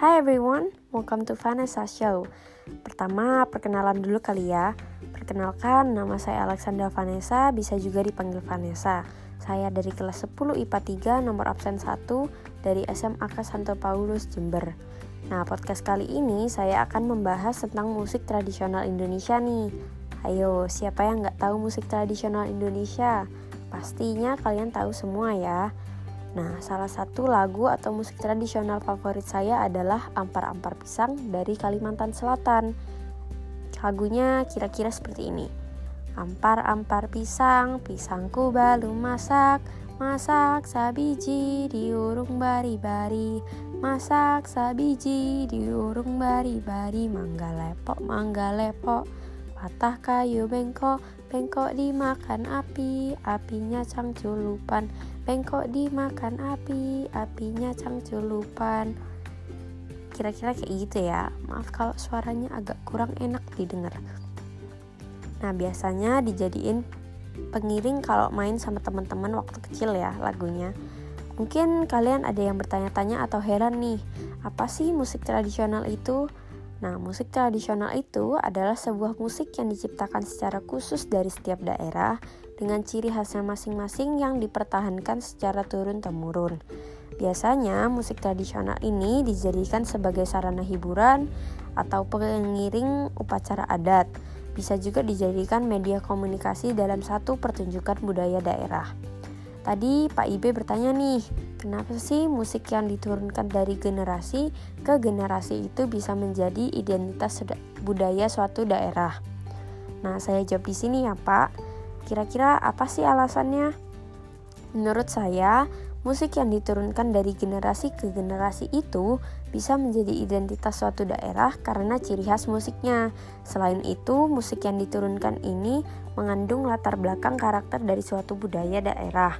Hi everyone, welcome to Vanessa Show. Pertama, perkenalan dulu kali ya. Perkenalkan, nama saya Alexandra Vanessa, bisa juga dipanggil Vanessa. Saya dari kelas 10 IPA 3, nomor absen 1 dari SMAK Santo Paulus, Jember. Nah, podcast kali ini saya akan membahas tentang musik tradisional Indonesia nih. Ayo, siapa yang nggak tahu musik tradisional Indonesia? Pastinya kalian tahu semua ya. Nah, salah satu lagu atau musik tradisional favorit saya adalah Ampar-Ampar Pisang dari Kalimantan Selatan. Lagunya kira-kira seperti ini. Ampar-ampar pisang, pisangku baru masak, masak sabiji diurung bari-bari, masak sabiji diurung bari-bari, mangga lepok, mangga lepok, patah kayu bengkok, bengkok dimakan api, apinya cangculupan, Bengkok dimakan api, apinya cangculupan. Kira-kira kayak gitu ya. Maaf kalau suaranya agak kurang enak didengar. Nah, biasanya dijadiin pengiring kalau main sama teman-teman waktu kecil ya lagunya. Mungkin kalian ada yang bertanya-tanya atau heran nih, apa sih musik tradisional itu? Nah, musik tradisional itu adalah sebuah musik yang diciptakan secara khusus dari setiap daerah dengan ciri khasnya masing-masing yang dipertahankan secara turun-temurun. Biasanya, musik tradisional ini dijadikan sebagai sarana hiburan atau pengiring upacara adat. Bisa juga dijadikan media komunikasi dalam satu pertunjukan budaya daerah. Tadi Pak Ibe bertanya nih, kenapa sih musik yang diturunkan dari generasi ke generasi itu bisa menjadi identitas budaya suatu daerah? Nah, saya jawab di sini ya, Pak. Kira-kira apa sih alasannya? Menurut saya, musik yang diturunkan dari generasi ke generasi itu bisa menjadi identitas suatu daerah karena ciri khas musiknya. Selain itu, musik yang diturunkan ini mengandung latar belakang karakter dari suatu budaya daerah.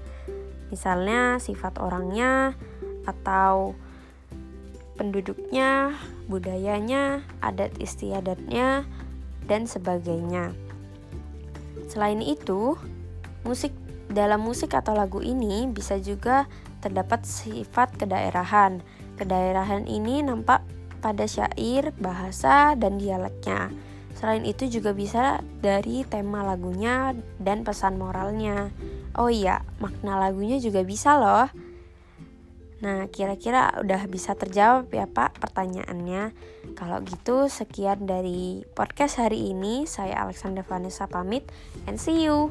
Misalnya sifat orangnya atau penduduknya, budayanya, adat istiadatnya, dan sebagainya. Selain itu, musik dalam musik atau lagu ini bisa juga terdapat sifat kedaerahan. Kedaerahan ini nampak pada syair, bahasa, dan dialeknya. Selain itu juga bisa dari tema lagunya dan pesan moralnya. Oh iya, makna lagunya juga bisa loh. Nah, kira-kira udah bisa terjawab ya Pak pertanyaannya. Kalau gitu, sekian dari podcast hari ini. Saya Alexander Vanessa pamit and see you.